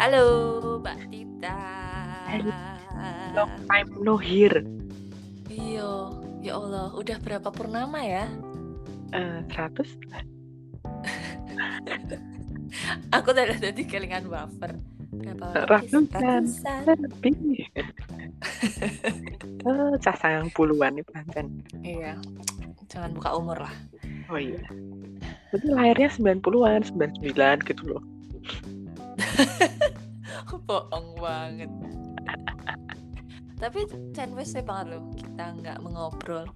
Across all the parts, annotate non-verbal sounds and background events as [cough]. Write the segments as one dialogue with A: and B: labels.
A: Halo, Mbak Tita.
B: Halo. Long time no hear.
A: Iya, ya Allah, udah berapa purnama ya?
B: Eh, 100? [laughs]
A: Aku tadi tadi kelingan wafer.
B: Ratusan. Lebih. [laughs] oh, cah sayang puluhan nih pancen.
A: Iya. Jangan buka umur lah.
B: Oh iya. Berarti lahirnya 90-an, 99 gitu loh. [laughs]
A: Bohong banget. Tapi wes banget loh kita nggak mengobrol.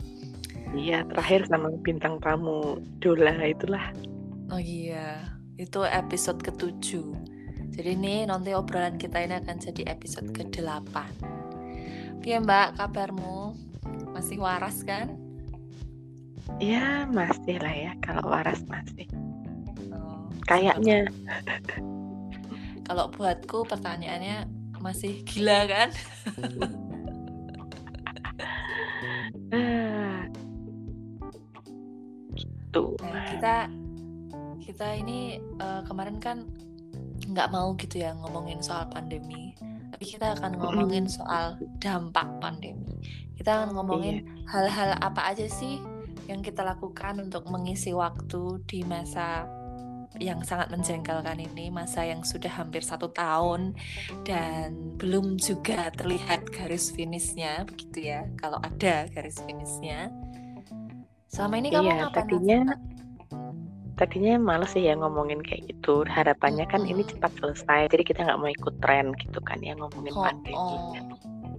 B: Iya, terakhir sama bintang tamu Dola itulah.
A: Oh iya, itu episode ketujuh. Jadi ini nanti obrolan kita ini akan jadi episode ke-8. Iya mbak, kabarmu? Masih waras kan?
B: Ya, masih lah ya. Kalau waras masih.
A: Oh,
B: Kayaknya.
A: Kalau buatku pertanyaannya masih gila kan?
B: Gitu.
A: Nah, kita kita ini eh, kemarin kan nggak mau gitu ya ngomongin soal pandemi, tapi kita akan ngomongin soal dampak pandemi. Kita akan ngomongin hal-hal apa aja sih yang kita lakukan untuk mengisi waktu di masa yang sangat menjengkelkan ini, masa yang sudah hampir satu tahun dan belum juga terlihat garis finishnya, begitu ya? Kalau ada garis finishnya. Selama ini kamu
B: Iya,
A: ngapain?
B: tadinya tadinya males sih ya ngomongin kayak gitu. Harapannya kan ini
A: Mm-mm.
B: cepat selesai. Jadi kita nggak mau ikut tren gitu kan ya ngomongin
A: Oh,
B: pandemi.
A: oh.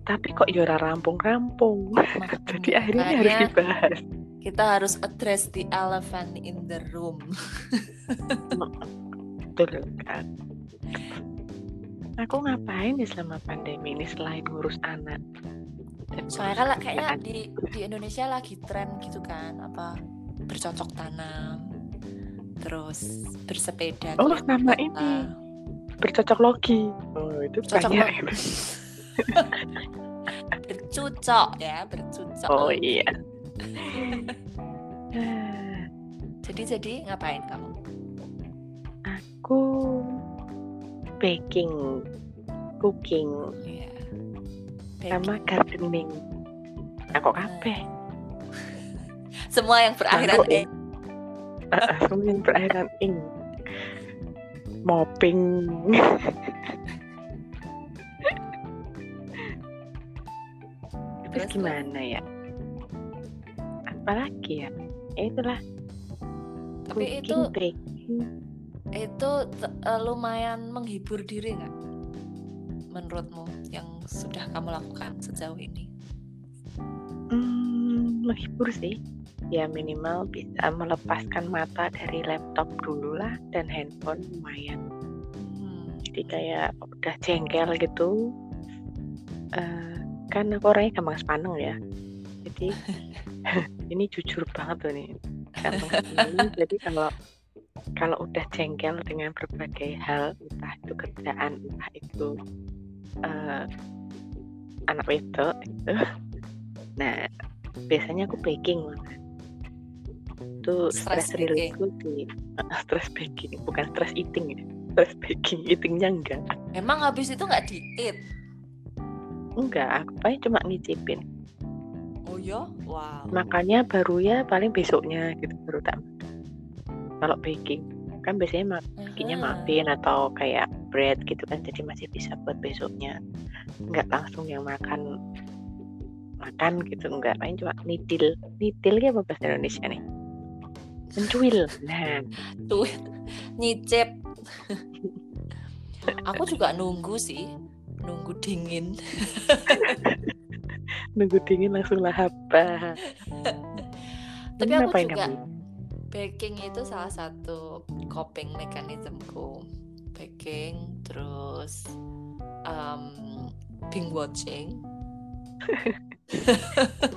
B: Tapi kok yora rampung-rampung. [laughs] Jadi akhirnya harus dibahas.
A: Kita harus address the elephant in the room.
B: Betul kan. Aku ngapain ya selama pandemi ini selain ngurus anak? Dan
A: Soalnya kan kayaknya di di Indonesia lagi tren gitu kan, apa bercocok tanam, terus bersepeda.
B: Oh, sama
A: kota.
B: ini. bercocok logi. Oh, itu
A: Bercocok
B: banyak. [laughs]
A: bercucok ya, bercucok.
B: Oh iya.
A: Jadi jadi ngapain kamu?
B: Aku baking, cooking,
A: Iya.
B: sama gardening. Aku kabeh. [laughs]
A: Semua yang berakhiran
B: Aku-
A: eh
B: Ah, Semua yang berakhiran ing. Mopping. [laughs] Terus, gimana ya? Apalagi ya? Ya itulah.
A: Tapi itu
B: baking.
A: itu eh, lumayan menghibur diri nggak menurutmu yang sudah kamu lakukan sejauh ini
B: Hmm, menghibur sih. Ya minimal bisa melepaskan mata dari laptop dulu lah dan handphone lumayan.
A: Hmm,
B: Jadi kayak udah jengkel gitu. Eh, kan aku orangnya gampang sepaneng ya. Jadi [laughs] ini jujur banget loh nih. Sepaneng. [laughs] Jadi kalau kalau udah jengkel dengan berbagai hal, entah itu kerjaan, entah itu eh, anak wedok itu. [laughs] Nah, biasanya aku baking malah. Itu
A: Stress
B: reliefku di [laughs] stress baking, bukan stress eating ya. Stress baking, eatingnya enggak.
A: emang habis itu nggak diet
B: Enggak, aku paling cuma ngicipin.
A: Oh ya? Wow.
B: Makannya baru ya paling besoknya gitu baru tak. Kalau baking kan biasanya makannya
A: Aha.
B: muffin atau kayak bread gitu kan jadi masih bisa buat besoknya. Enggak langsung yang makan makan gitu enggak paling cuma nidil nidil ya bahasa Indonesia nih? Mencuil. Nah.
A: Tuh nyicip. Aku juga nunggu sih. Nunggu dingin [laughs]
B: nunggu dingin langsung lahap [laughs]
A: tapi aku
B: ngapain
A: juga
B: kamu?
A: baking itu salah satu coping mekanismku baking terus um, binge watching.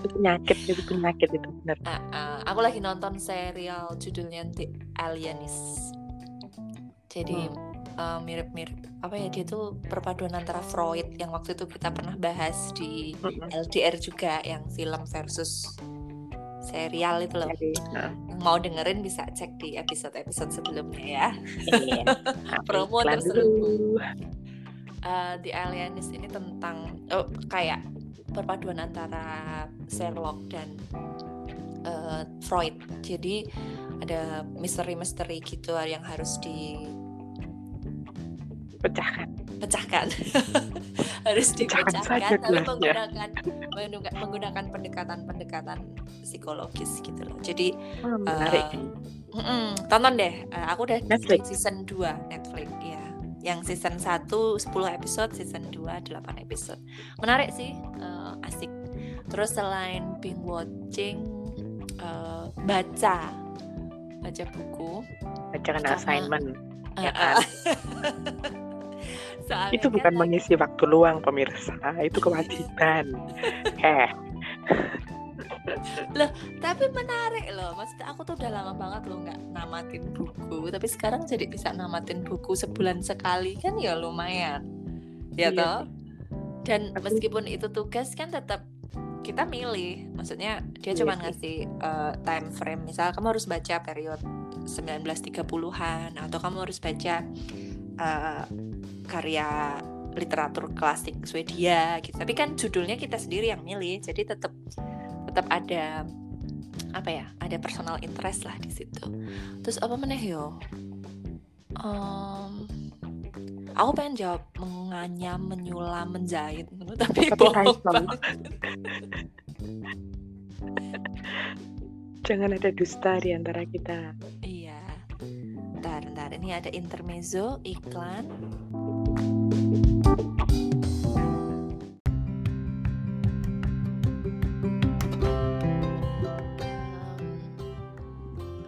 B: Penyakit itu penyakit itu benar.
A: Ah, ah, aku lagi nonton serial judulnya The Alienist. Jadi eh, mirip-mirip apa ya dia tuh perpaduan antara Freud yang waktu itu kita pernah bahas di. LDR juga yang film versus serial itu loh.
B: Nah,
A: Yang Mau dengerin bisa cek di episode-episode sebelumnya ya.
B: iya. [laughs]
A: Promo
B: Iklan
A: terselubung.
B: dulu.
A: uh, The Alienist ini tentang oh, kayak perpaduan antara Sherlock dan uh, Freud. Jadi ada misteri-misteri gitu yang harus di
B: pecahkan.
A: Pecahkan. [laughs] Harus dipecahkan lalu menggunakan menggunakan pendekatan-pendekatan psikologis gitu loh. Jadi
B: oh, menarik.
A: Uh, mm -mm, tonton deh. Uh, aku udah Netflix. season 2 Netflix ya yang season 1 10 episode season 2 8 episode. Menarik sih uh, asik. Terus selain binge watching uh, baca baca buku.
B: Baca kan assignment uh, ya kan? [laughs] Soalnya itu bukan kan mengisi waktu luang pemirsa, itu kewajiban. Heh. [laughs]
A: loh tapi menarik loh. Maksudnya aku tuh udah lama banget loh nggak namatin buku. Tapi sekarang jadi bisa namatin buku sebulan sekali kan ya lumayan. Ya iya. toh? dan meskipun itu tugas kan tetap kita milih. Maksudnya dia iya cuma ngasih uh, time frame. Misal kamu harus baca period 1930-an atau kamu harus baca uh, karya literatur klasik Swedia gitu. Tapi kan judulnya kita sendiri yang milih, jadi tetap tetap ada apa ya? Ada personal interest lah di situ. Terus apa meneh yo? Um, aku pengen jawab menganyam, menyulam, menjahit, tapi bohong. [laughs]
B: Jangan ada dusta di antara kita.
A: Iya. Ntar, ntar. Ini ada intermezzo, iklan.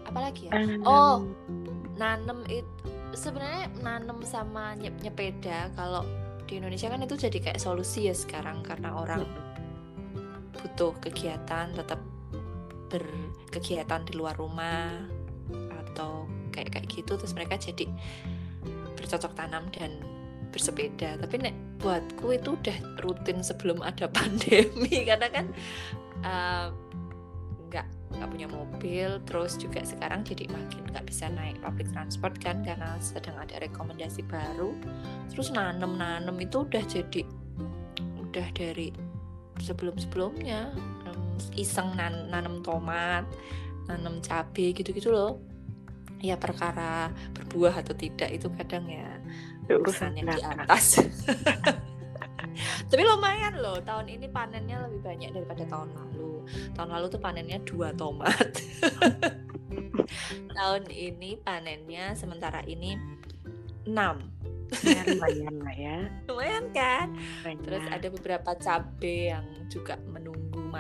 A: Apalagi ya? Oh, nanem itu sebenarnya nanem sama nyep nyepeda kalau di Indonesia kan itu jadi kayak solusi ya sekarang karena orang butuh kegiatan tetap berkegiatan di luar rumah atau kayak kayak gitu terus mereka jadi bercocok tanam dan bersepeda. Tapi nek buatku itu udah rutin sebelum ada [laughs] pandemi. Karena kan uh, nggak nggak punya mobil. Terus juga sekarang jadi makin nggak bisa naik public transport kan karena sedang ada rekomendasi baru. Terus nanem nanem itu udah jadi udah dari sebelum sebelumnya iseng nan nanam tomat nanam cabai gitu-gitu loh. Ya perkara berbuah atau tidak itu kadang ya, ya urusannya di atas. [laughs] Tapi lumayan loh tahun ini panennya lebih banyak daripada tahun lalu. Tahun lalu tuh panennya dua tomat. [laughs] Tahun ini panennya sementara ini enam.
B: Ya, lumayan lah ya [laughs]
A: lumayan kan? Banyak. terus ada beberapa cabai yang juga menunggu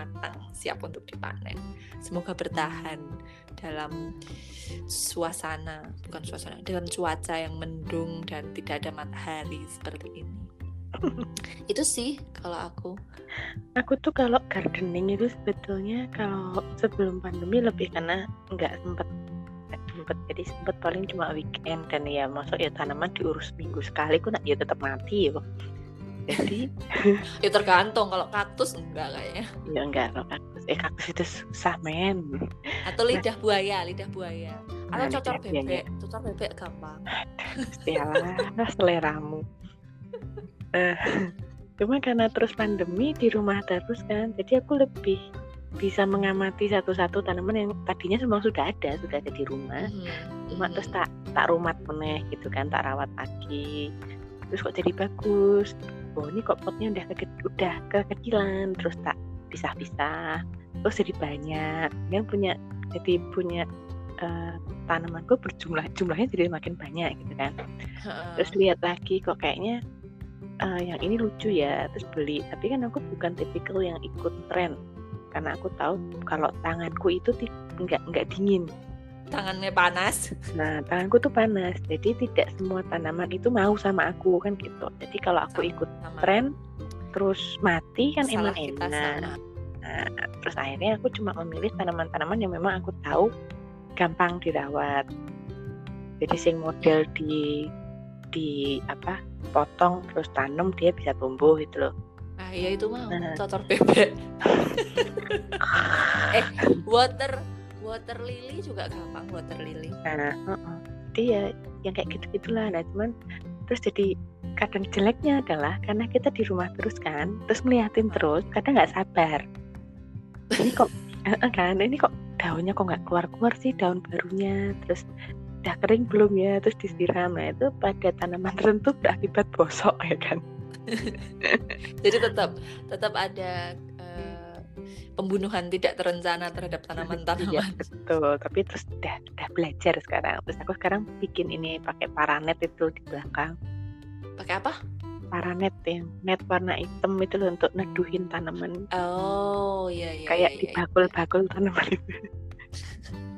A: matang siap untuk dipanen. Semoga bertahan dalam suasana bukan suasana dalam cuaca yang mendung dan tidak ada matahari seperti ini. [laughs] Itu sih kalau aku.
B: Aku tuh kalau gardening itu sebetulnya kalau sebelum pandemi lebih karena nggak sempet sempet. Jadi sempet paling cuma weekend dan ya masuk ya tanaman diurus minggu sekali aku nak ya tetap mati ya jadi
A: ya tergantung. Kalau kaktus enggak kayaknya.
B: Ya enggak. Kalau kaktus eh kaktus itu susah men.
A: Atau lidah nah, buaya lidah buaya. Atau nah, cocok bebek. Ya. cocok bebek gampang.
B: Iyalah seleramu. Uh, cuma karena terus pandemi di rumah terus kan jadi aku lebih bisa mengamati satu-satu tanaman yang tadinya memang sudah ada sudah ada di rumah. Hmm. cuma terus tak tak rumat meneh gitu kan tak rawat lagi. Terus kok jadi bagus oh ini kok potnya udah ke udah kekecilan terus tak pisah-pisah terus jadi banyak. Yang punya jadi punya uh, tanamanku berjumlah jumlahnya jadi makin banyak gitu kan. Terus lihat lagi kok kayaknya uh, yang ini lucu ya terus beli. Tapi kan aku bukan tipikal yang ikut tren karena aku tahu kalau tanganku itu nggak nggak dingin
A: tangannya panas.
B: Nah tanganku tuh panas jadi tidak semua tanaman itu mau sama aku kan gitu. Jadi kalau aku ikut sama. tren terus mati kan Salah emang enak. nah, terus akhirnya aku cuma memilih tanaman-tanaman yang memang aku tahu gampang dirawat. Jadi sing model di di apa potong terus tanam dia bisa tumbuh gitu loh.
A: Ah iya itu mah nah. cocor bebek. [laughs] Eh water water lily juga gampang water lily.
B: Nah uh -uh. dia yang kayak gitu gitulah nah cuman terus jadi kadang jeleknya adalah karena kita di rumah terus kan terus ngeliatin terus kadang nggak sabar. Ini kok kan ini kok daunnya kok nggak keluar keluar sih daun barunya terus udah kering belum ya terus disiram. Nah itu pada tanaman tertentu berakibat bosok ya kan? [laughs]
A: Jadi tetap tetap ada pembunuhan tidak terencana terhadap tanaman-tanaman [laughs]
B: ya, betul. Tapi terus udah udah belajar sekarang. Terus aku sekarang bikin ini pakai paranet itu di belakang.
A: Pakai apa?
B: Paranet yang net warna hitam itu loh untuk neduhin tanaman.
A: Oh iya iya
B: kayak
A: iya,
B: di bakul-bakul tanaman itu. [laughs]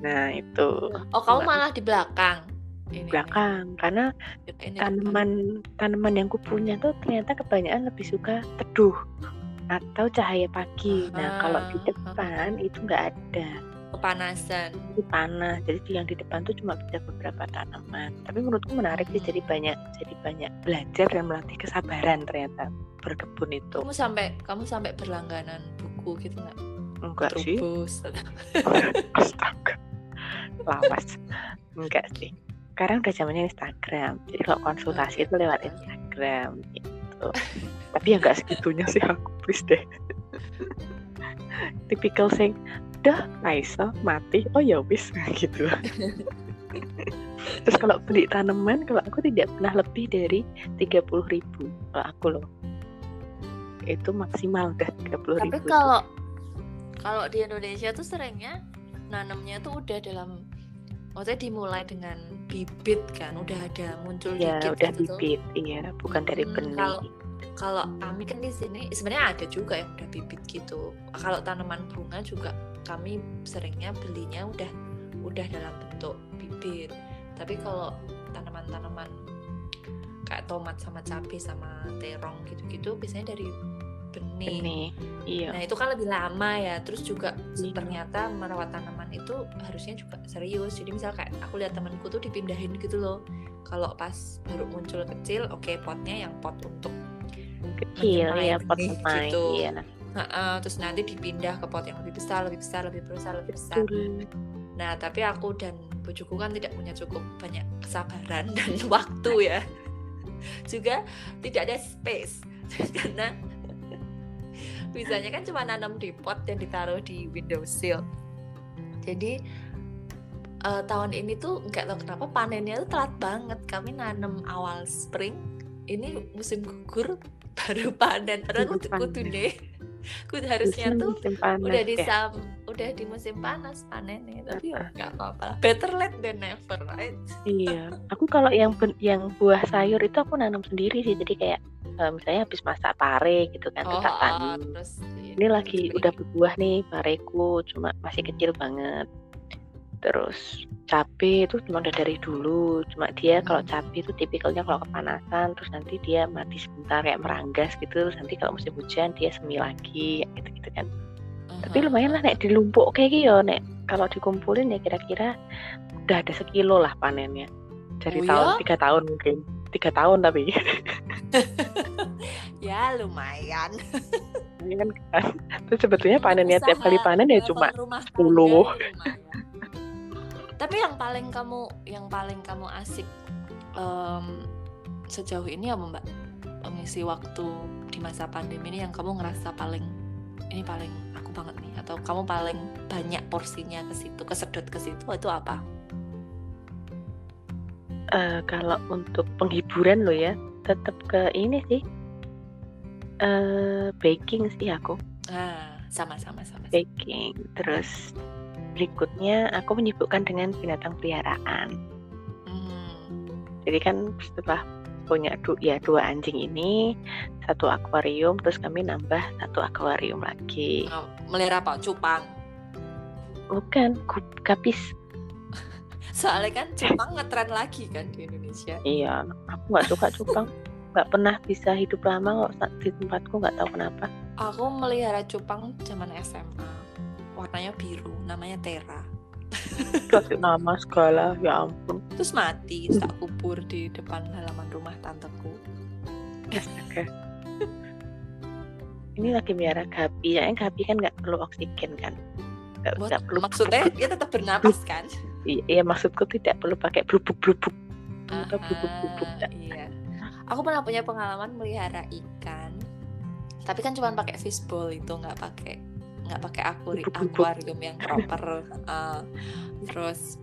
B: Nah itu.
A: Oh kamu malah di belakang.
B: Di belakang karena ini. tanaman tanaman yang kupunya tuh ternyata kebanyakan lebih suka teduh atau cahaya pagi. Nah kalau di depan itu nggak ada
A: kepanasan.
B: Itu panas. Jadi yang di depan tuh cuma bisa beberapa tanaman. Tapi menurutku menarik sih. Jadi banyak jadi banyak belajar dan melatih kesabaran ternyata berkebun itu.
A: Kamu sampai kamu sampai berlangganan buku gitu nggak?
B: Enggak
A: Trubus.
B: sih. [laughs] Astaga lawas enggak sih sekarang udah zamannya Instagram jadi kalau konsultasi itu lewat Instagram gitu [laughs] tapi ya nggak segitunya sih aku please deh. Tipikal sing udah Raisa mati. Oh ya wis [laughs] gitu. Terus kalau beli tanaman kalau aku tidak pernah lebih dari tiga puluh ribu. Kalau aku loh. Itu maksimal udah tiga puluh ribu
A: tapi kalau kalau di Indonesia tuh seringnya nanamnya tuh udah dalam maksudnya dimulai dengan bibit kan udah ada muncul
B: ya,
A: dikit
B: udah
A: gitu
B: bibit tuh. iya bukan dari hmm, benih.
A: kalau kalau kami kan di sini sebenarnya ada juga yang udah bibit gitu kalau tanaman bunga juga kami seringnya belinya udah udah dalam bentuk bibit tapi kalau tanaman-tanaman kayak tomat sama cabai sama terong gitu-gitu biasanya dari benih. benih.
B: Iya.
A: Nah itu kan lebih lama ya. Terus juga iya. ternyata merawat tanaman itu harusnya juga serius. Jadi misal kayak aku lihat temanku tuh dipindahin gitu loh. Kalau pas baru muncul kecil, oke okay, potnya yang pot untuk
B: kecil ya pot gitu. Iya.
A: Nah, uh, terus nanti dipindah ke pot yang lebih besar, lebih besar, lebih besar, lebih besar. Betul. Nah tapi aku dan bujuku kan tidak punya cukup banyak kesabaran [laughs] dan waktu ya. juga tidak ada space [laughs] karena bisanya kan cuma nanam di pot dan ditaruh di windowsill jadi uh, tahun ini tuh nggak tahu kenapa panennya tuh telat banget kami nanam awal spring ini musim gugur baru panen padahal kudu deh kudu harusnya tuh panas, udah di sam udah di musim panas panennya tapi ya nggak apa-apa better late than never right?
B: Iya. Aku kalau yang yang buah sayur itu aku nanam sendiri sih. Jadi kayak uh, misalnya habis masak pare gitu kan oh, tak tanam. Terus, iya, ini lagi udah berbuah nih pareku cuma masih kecil banget. Terus cabai itu cuma udah dari dulu, cuma dia kalau cabai itu tipikalnya kalau kepanasan terus nanti dia mati sebentar kayak meranggas gitu, terus nanti kalau musim hujan dia semi lagi gitu-gitu kan. Uh-huh. Tapi lumayan lah nek dilumpuk kayak gitu nek kalau dikumpulin ya kira-kira udah ada sekilo lah panennya dari oh, tahun ya? tiga tahun mungkin tiga tahun tapi [laughs]
A: ya lumayan
B: lumayan kan itu sebetulnya panennya tiap kali panen ya cuma sepuluh
A: tapi yang paling kamu yang paling kamu asik um, sejauh ini apa mbak? Mengisi waktu di masa pandemi ini yang kamu ngerasa paling ini paling aku banget nih atau kamu paling banyak porsinya ke situ kesedot ke situ itu apa?
B: uh, kalau untuk penghiburan lo ya tetap ke ini sih. Uh, baking sih aku.
A: Ah sama sama sama.
B: Baking terus berikutnya aku menyibukkan dengan binatang peliharaan. Hmm. jadi kan setelah punya du ya dua anjing ini satu akuarium terus kami nambah satu akuarium lagi.
A: Oh, melihara apa cupang?
B: Bukan kapis [laughs]
A: soalnya kan cupang ngetren lagi kan di Indonesia.
B: Iya aku nggak suka cupang. Nggak pernah bisa hidup lama kok di tempatku nggak tahu kenapa.
A: Aku melihara cupang zaman SMA warnanya biru namanya Tera
B: kasih nama segala ya ampun.
A: Terus mati tak kubur di depan halaman rumah tanteku.
B: Oke. ini lagi miara gapi ya gapi kan nggak perlu oksigen kan?
A: Nggak perlu maksudnya dia tetap bernapas kan?
B: Iya maksudku tidak perlu pakai blubuk blubuk atau blubuk blubuk
A: iya. Aku pernah punya pengalaman melihara ikan tapi kan cuma pakai fishbowl itu nggak pakai nggak pakai akuri akuarium yang proper uh, terus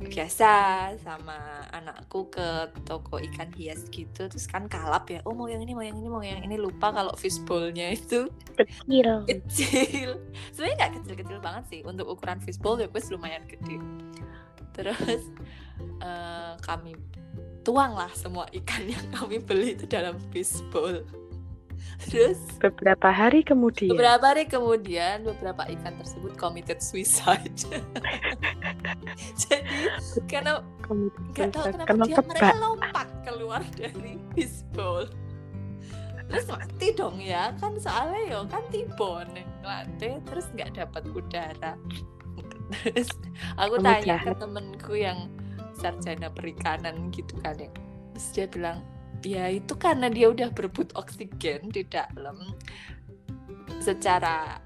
A: biasa sama anakku ke toko ikan hias gitu terus kan kalap ya. Oh mau yang ini mau yang ini mau yang ini. Lupa kalau fishbowlnya itu.
B: Kecil. [laughs]
A: Kecil. Sebenarnya nggak kecil-kecil banget sih. Untuk ukuran fishbowl ya gue lumayan gede. Terus uh, kami tuanglah semua ikan yang kami beli itu dalam fishbowl [laughs] Terus
B: beberapa hari kemudian
A: beberapa hari kemudian beberapa ikan tersebut committed suicide. [laughs] Jadi karena nggak tahu kenapa Kena dia mereka lompat keluar dari fishbowl. Terus mati dong ya kan soalnya yo kan tibon lantai terus nggak dapat udara. Terus aku Kamu tanya jahat. ke temenku yang sarjana perikanan gitu kan ya. Terus dia bilang ya itu karena dia udah berebut oksigen di dalam secara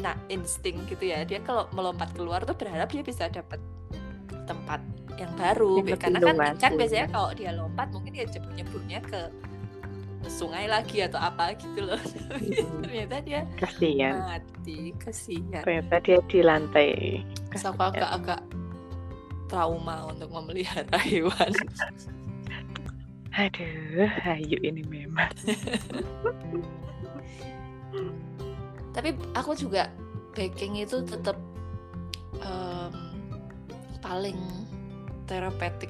A: nah insting gitu ya. Dia kalau melompat keluar tuh berharap dia bisa dapat tempat yang baru. Yang karena kan ikan biasanya kalau dia lompat mungkin dia nyeburnya ke sungai lagi atau apa gitu loh. Hmm. [laughs] ternyata dia
B: kasihan.
A: mati kasihan.
B: Ternyata dia di lantai
A: so aku agak-agak trauma untuk memelihara [laughs] hewan
B: Aduh, ayo ini memang.
A: Tapi aku juga baking itu tetap um, paling terapeutik.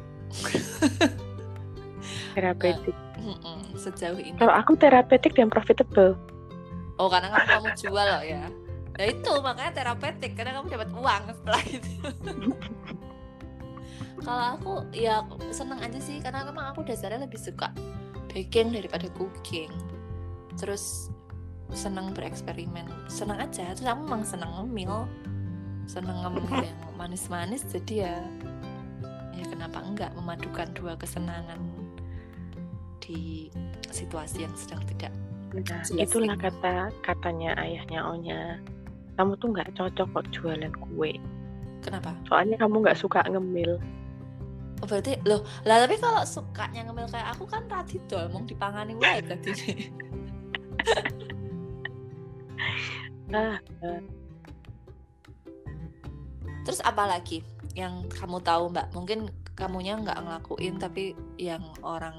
B: terapeutik.
A: Uh, sejauh ini.
B: Kalau aku terapeutik dan profitable.
A: Oh, karena kamu kamu jual loh ya. Ya itu makanya terapeutik karena kamu dapat uang setelah itu. [laughs] kalau aku ya seneng aja sih karena memang aku dasarnya lebih suka baking daripada cooking. Terus seneng bereksperimen. Seneng aja terus aku memang seneng ngemil seneng ngemil yang [laughs] manis-manis jadi ya ya kenapa enggak memadukan dua kesenangan di situasi yang sedang tidak
B: nah, itulah kata katanya ayahnya Onya kamu tuh nggak cocok kok jualan kue.
A: Kenapa?
B: Soalnya kamu nggak suka ngemil
A: Oh, berarti loh lah tapi kalau sukanya ngemil kayak aku kan tadi tuh mau dipangani wae tadi
B: ah, ah.
A: terus apa lagi yang kamu tahu mbak? Mungkin kamunya nggak ngelakuin tapi yang orang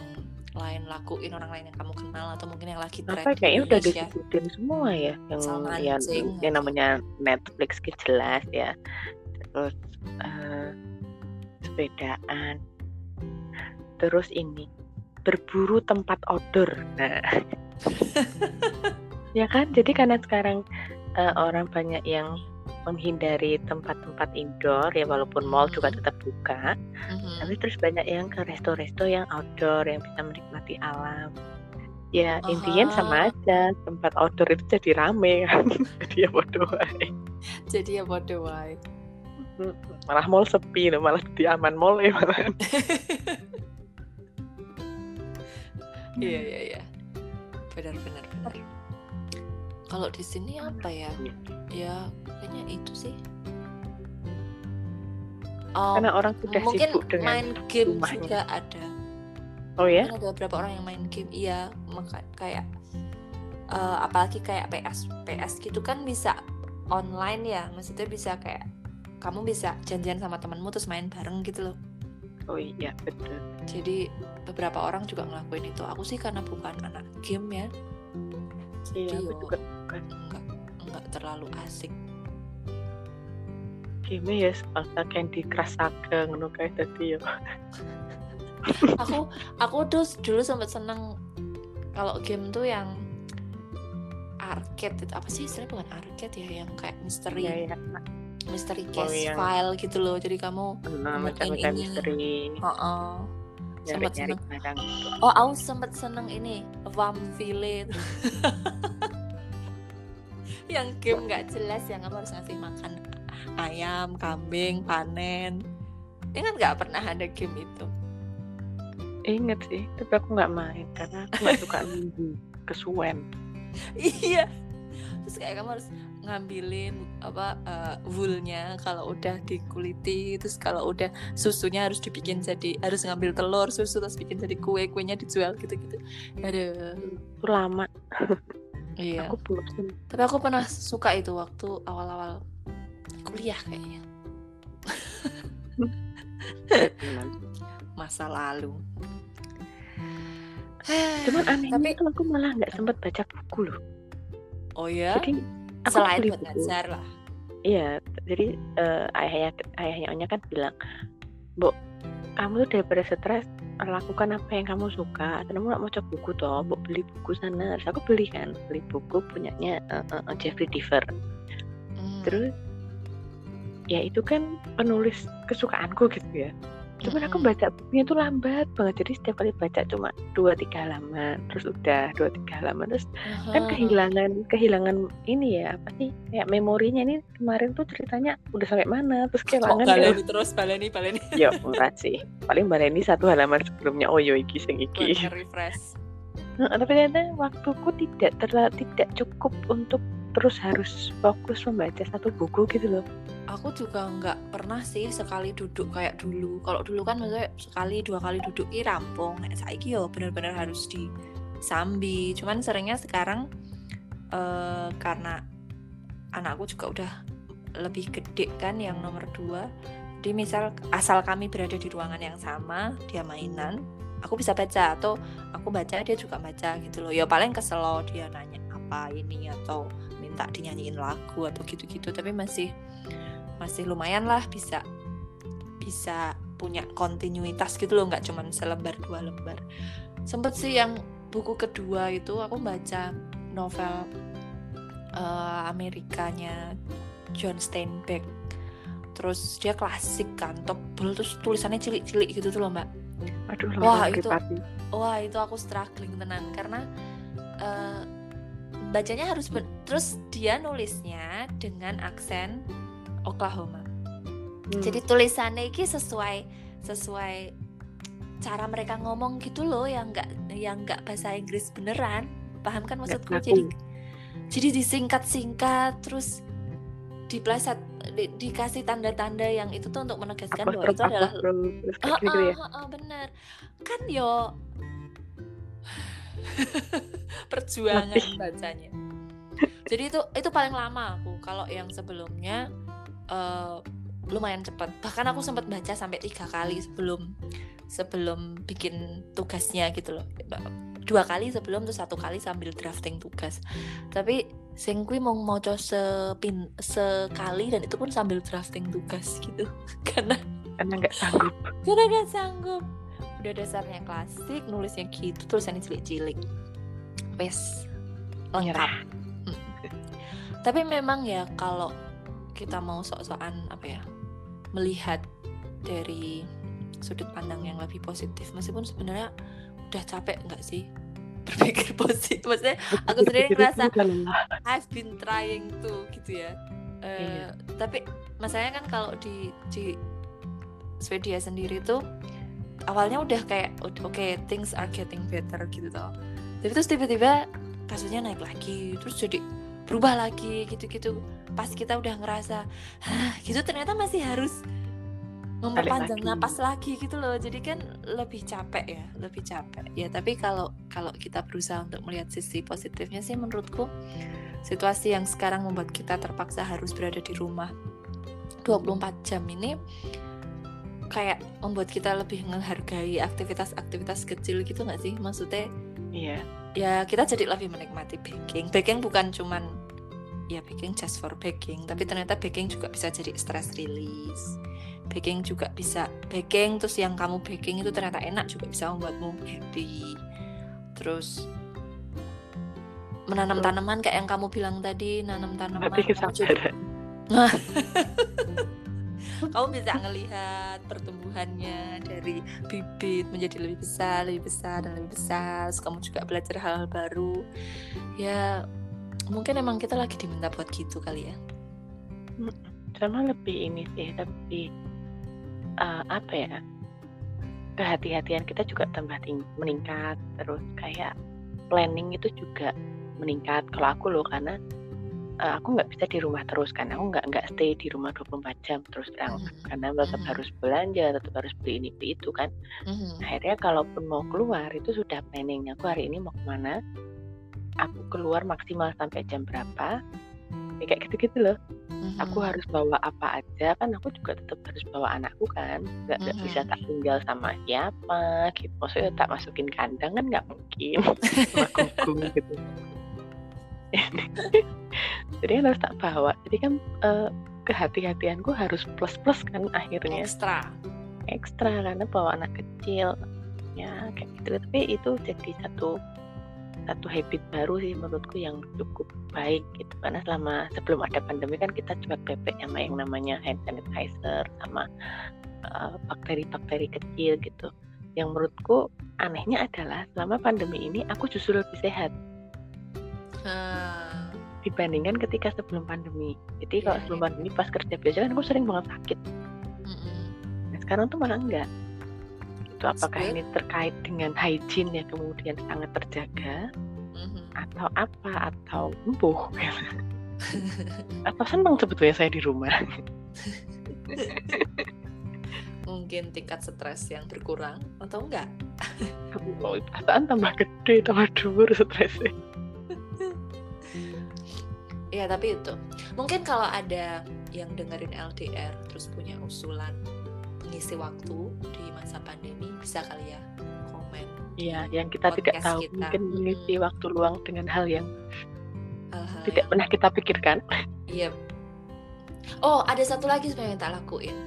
A: lain lakuin orang lain yang kamu kenal atau mungkin yang lagi
B: tren apa kayaknya udah disebutin semua ya yang yang, yang namanya Netflix jelas ya. Terus uh, sepedaan terus ini berburu tempat outdoor. Nah. [laughs] Ya kan? Jadi karena sekarang uh, orang banyak yang menghindari tempat-tempat indoor ya walaupun mall juga mm-hmm. tetap buka mm-hmm. tapi terus banyak yang ke resto-resto yang outdoor yang bisa menikmati alam. Ya uh-huh. intinya sama aja tempat outdoor itu jadi rame kan [laughs] jadi ya bodoh
A: jadi ya bodoh
B: malah mall sepi loh malah di aman mall ya malah. [laughs]
A: Iya iya iya. Benar benar benar. Kalau di sini apa ya? Ya kayaknya itu sih.
B: Um, karena orang sudah
A: mungkin
B: sibuk dengan
A: main game rumahnya. juga ada.
B: Oh ya
A: ada beberapa orang yang main game iya. Maka kayak uh, apalagi kayak PS PS gitu kan bisa online ya. Maksudnya bisa kayak kamu bisa janjian sama temanmu terus main bareng gitu loh.
B: Oh iya betul.
A: Jadi beberapa orang juga ngelakuin itu. Aku sih karena bukan anak game ya.
B: Iya aku juga bukan.
A: enggak enggak terlalu asik.
B: Game ya sepasa Candy Crush Saga ngono kayak tadi ya [laughs]
A: aku aku tuh dulu sempat seneng kalau game tuh yang arcade itu apa sih? Istilahnya bukan arcade ya yang kayak misteri. Ya, ya misteri case oh, iya. file gitu loh. Jadi kamu
B: nah, macam-macam misteri
A: oh, oh. sempat seneng. oh aku sempat seneng ini. Vamville [laughs] yang game nggak jelas yang kamu harus ngasih makan ayam kambing panen. Ini kan nggak pernah ada game itu?
B: Inget sih tapi aku nggak main karena aku nggak suka [laughs] nunggu kesuwen.
A: Iya. Terus kayak kamu harus ngambilin apa uh, woolnya kalau udah dikuliti terus kalau udah susunya harus dibikin jadi harus ngambil telur susu terus bikin jadi kue kuenya dijual gitu gitu ada
B: lama.
A: Iya.
B: Aku
A: tapi aku pernah suka itu waktu awal-awal kuliah kayaknya. [laughs] Masa lalu.
B: Cuman anehnya
A: tapi
B: aku malah nggak sempet baca buku loh.
A: Oh ya
B: jadi aku
A: selain buat ngajar lah
B: Iya, jadi eh, ayahnya ayahnya Onya kan bilang, "Bu, kamu tuh daripada stres lakukan apa yang kamu suka. Kamu nggak mau coba buku toh, Bu beli buku sana." Terus aku beli kan, beli buku punyanya eh, eh, Jeffrey Deaver.
A: Hmm.
B: Terus ya itu kan penulis kesukaanku gitu ya. Cuman aku baca bukunya tuh lambat banget. Jadi setiap kali baca cuma dua tiga halaman, terus udah dua tiga halaman, terus kan
A: Aha.
B: kehilangan kehilangan ini ya apa sih kayak memorinya ini kemarin tuh ceritanya udah sampai mana terus kehilangan kayak
A: baleni terus baleni baleni [laughs]
B: ya murah sih paling baleni satu halaman sebelumnya oh yo iki sing iki
A: nge-refresh
B: Nah, tapi ternyata waktuku tidak terlalu tidak cukup untuk terus harus fokus membaca satu buku gitu loh.
A: Aku juga nggak pernah sih sekali duduk kayak dulu. Kalau dulu kan maksudnya sekali dua kali duduk i rampung. Nek saiki yo bener-bener harus disambi. Cuman seringnya sekarang eh, karena anakku juga udah lebih gede kan yang nomor dua. Jadi misal asal kami berada di ruangan yang sama dia mainan aku bisa baca. Atau aku baca dia juga baca gitu loh. Ya paling kesel dia nanya apa ini atau minta dinyanyiin lagu atau gitu-gitu tapi masih masih lumayan lah bisa bisa punya kontinuitas gitu loh nggak cuman selembar dua lembar. Sempet sih yang buku kedua itu aku baca novel eh, Amerikanya John Steinbeck. Terus dia klasik kan tebel terus tulisannya cilik-cilik gitu tuh loh mbak.
B: Aduh
A: Wah, itu- wah itu aku struggling tenan karena eh, bacanya harus ben- terus dia nulisnya dengan aksen Oklahoma.
B: Hmm.
A: jadi tulisannya ini sesuai sesuai cara mereka ngomong gitu loh yang nggak yang nggak bahasa Inggris beneran. Paham kan maksudku? jadi jadi disingkat-singkat terus dipleset di- dikasih tanda-tanda yang itu tuh untuk menegaskan bahwa
B: Apostrophe,
A: itu adalah
B: apostrophe, terus kayak
A: Ah,
B: gitu ya?
A: ah, ah, ah, bener. Kan yo [laughs] perjuangan
B: Letih.
A: bacanya jadi itu itu paling lama aku. Kalau yang sebelumnya eh, lumayan cepat. Bahkan aku sempat baca sampai tiga kali sebelum sebelum bikin tugasnya gitu loh. Dua kali sebelum terus satu kali sambil drafting tugas. Tapi sing kuwi mau maca sepin sekali dan itu pun sambil drafting tugas gitu. [laughs] Karena
B: karena nggak sanggup.
A: Karena gak sanggup udah dasarnya klasik nulisnya gitu tulisannya cilik-cilik wes lengkap tapi memang ya kalau kita mau sok-sokan apa ya melihat dari sudut pandang yang lebih positif meskipun sebenarnya udah capek nggak sih [laughs] berpikir positif maksudnya Aku sendiri ngerasa-
B: lelah.
A: I've been trying to gitu ya. Eh,
B: Iya.
A: Tapi masalahnya kan kalau di di Swedia sendiri tuh awalnya udah kayak oke things are getting better gitu toh. Tapi terus tiba-tiba kasusnya naik lagi, terus jadi berubah lagi gitu-gitu. Pas kita udah ngerasa, Hah, gitu ternyata masih harus memperpanjang
B: lagi.
A: napas lagi gitu loh. Jadi kan lebih capek ya, lebih capek. Ya tapi kalau kalau kita berusaha untuk melihat sisi positifnya sih menurutku situasi yang sekarang membuat kita terpaksa harus berada di rumah 24 jam ini kayak membuat kita lebih menghargai aktivitas-aktivitas kecil gitu nggak sih? Maksudnya
B: iya.
A: ya kita jadi lebih menikmati baking. Baking bukan cuman ya baking just for baking tapi ternyata baking juga bisa jadi stress release. Baking juga bisa baking terus yang kamu baking itu ternyata enak juga bisa membuatmu happy. Terus menanam tanaman kayak yang kamu bilang tadi nanam tanaman
B: tapi
A: jadi
B: kesabaran [laughs]
A: kamu bisa ngelihat pertumbuhannya dari bibit menjadi lebih besar, lebih besar dan lebih besar. Terus kamu juga belajar hal-hal baru. Ya mungkin emang kita lagi diminta buat gitu kali ya.
B: sama lebih ini sih tapi eh, apa ya kehati-hatian kita juga tambah tinggi, meningkat terus kayak planning itu juga meningkat kalau aku loh karena uh, aku nggak bisa di rumah terus kan. Aku nggak nggak stay di rumah 24 jam terus terang.
A: Mhm.
B: karena tetap
A: Mhm.
B: harus belanja tetap harus beli ini beli itu kan.
A: Mhm.
B: akhirnya kalaupun mau keluar itu sudah planningnya aku hari ini mau ke mana? Aku keluar maksimal sampai jam berapa? Ya, kayak gitu-gitu loh. Aku
A: Mhm.
B: harus bawa apa aja? Kan aku juga tetap harus bawa anakku kan. Nggak nggak bisa
A: Mhm.
B: tak tinggal sama siapa gitu. Maksudnya tak masukin kandang kan nggak mungkin. [laughs] Sama gugung gitu [laughs] jadi harus tak bawa. Jadi kan eh, kehati-hatianku harus plus plus kan akhirnya.
A: Ekstra.
B: ekstra karena bawa anak kecil. Ya kayak gitu. Tapi itu jadi satu satu habit baru sih menurutku yang cukup baik gitu. Karena selama sebelum ada pandemi kan kita cuma bebek sama yang namanya hand sanitizer sama uh, bakteri-bakteri kecil gitu. Yang menurutku anehnya adalah selama pandemi ini aku justru lebih sehat dibandingkan ketika sebelum pandemi jadi kalau
A: Iya,
B: sebelum
A: iya,
B: pandemi pas kerja biasa kan aku sering banget sakit. Nah, sekarang tuh malah enggak. Itu apakah ini terkait dengan hygiene yang kemudian sangat terjaga
A: Mhm.
B: atau apa atau empuh [laughs] atau senang sebetulnya saya di rumah. [laughs]
A: Mungkin tingkat stres yang berkurang atau enggak?
B: Oh, perasaan tambah gede, tambah dhuwur stresnya.
A: Iya tapi itu mungkin kalau ada yang dengerin LDR terus punya usulan pengisi waktu di masa pandemi bisa kali ya komen
B: Iya, yang kita tidak tahu
A: kita.
B: mungkin mengisi waktu luang dengan hal yang
A: hal-hal
B: tidak
A: yang
B: pernah kita pikirkan.
A: iya. Oh ada satu lagi sebenarnya yang tak lakuin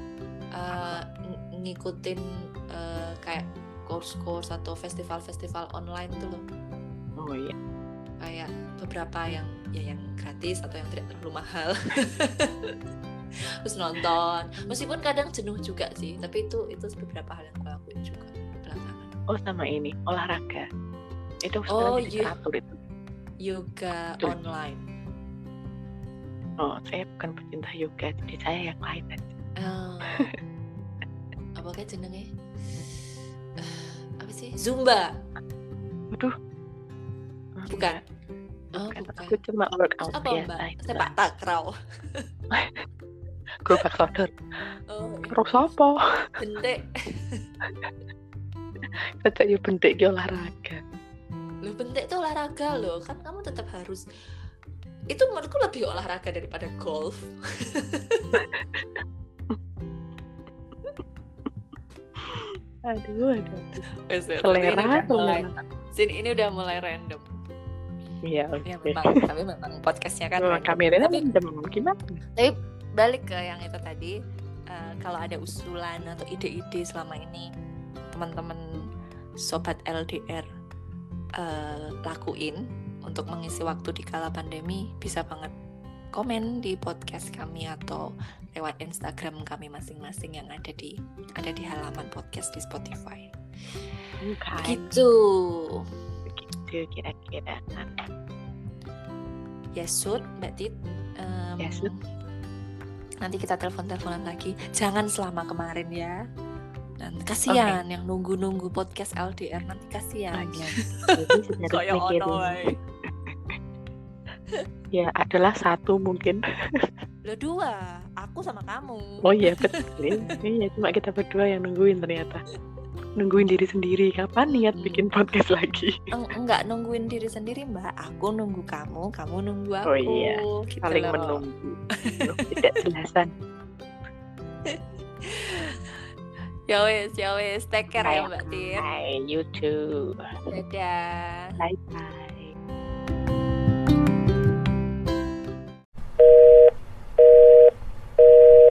A: Eh, ng- ngikutin eh, kayak course-course atau festival-festival online tuh loh
B: Oh iya.
A: kayak beberapa yang ya yang gratis atau yang tidak terlalu mahal [laughs] terus nonton meskipun kadang jenuh juga sih tapi itu itu beberapa hal yang gue lakuin juga belakangan
B: Oh sama ini olahraga. Itu
A: Oh, iya.
B: teratur itu.
A: yoga
B: Tuh.
A: online
B: Oh, saya bukan pecinta yoga, jadi saya yang lain aja.
A: oh. apa kayak jenenge Eh, [sighs] apa sih zumba
B: Waduh. Oh,
A: bukan. Oh
B: Bukan.
A: bukan
B: Aku cuma workout
A: apa
B: biasa
A: mbak sepak takraw [laughs]
B: Gerobak sodor.
A: oh iya.
B: Terus apa?
A: bentek
B: Sejak ya bentik [laughs] ki olahraga.
A: Lu bentek itu olahraga loh, kan kamu tetap harus itu menurutku lebih olahraga daripada golf. [laughs]
B: Aduh, aduh.
A: Selera,
B: Selera, selera.
A: Sini ini udah mulai random.
B: Iya,
A: Ya
B: oke.
A: memang, tapi memang podcastnya kan random.
B: kameranya
A: Tapi
B: mendem gimana?
A: balik ke yang itu tadi, eh, kalau ada usulan atau ide-ide selama ini teman-teman sobat LDR eh, lakuin untuk mengisi waktu di kala pandemi bisa banget komen di podcast kami atau lewat Instagram kami masing-masing yang ada di ada di halaman podcast di Spotify.
B: Bukan.
A: Gitu.
B: Begitu kira-kira.
A: Ya Sud, Mbak Tit. em,
B: Ya, Sud.
A: Nanti kita telepon-teleponan lagi. Jangan selama kemarin ya. Dan kasihan yang nunggu-nunggu podcast LDR nanti kasihan.
B: iya. Jadi. [laughs] Ya, adalah satu mungkin.
A: Lo dua, aku sama kamu.
B: Oh iya, betul. [laughs] Iya, cuma kita berdua yang nungguin ternyata. Nungguin diri sendiri. Kapan niat
A: Hmm.
B: bikin podcast lagi? [laughs]
A: Eng- enggak nungguin diri sendiri mbak aku nunggu kamu kamu nunggu aku
B: Oh iya,
A: gitu
B: Saling
A: loh.
B: menunggu. [laughs] Tidak jelasan. [laughs]
A: ya wes ya wes take care ya
B: Bye.
A: mbak Tit
B: Bye, you too.
A: dadah
B: Bye bye.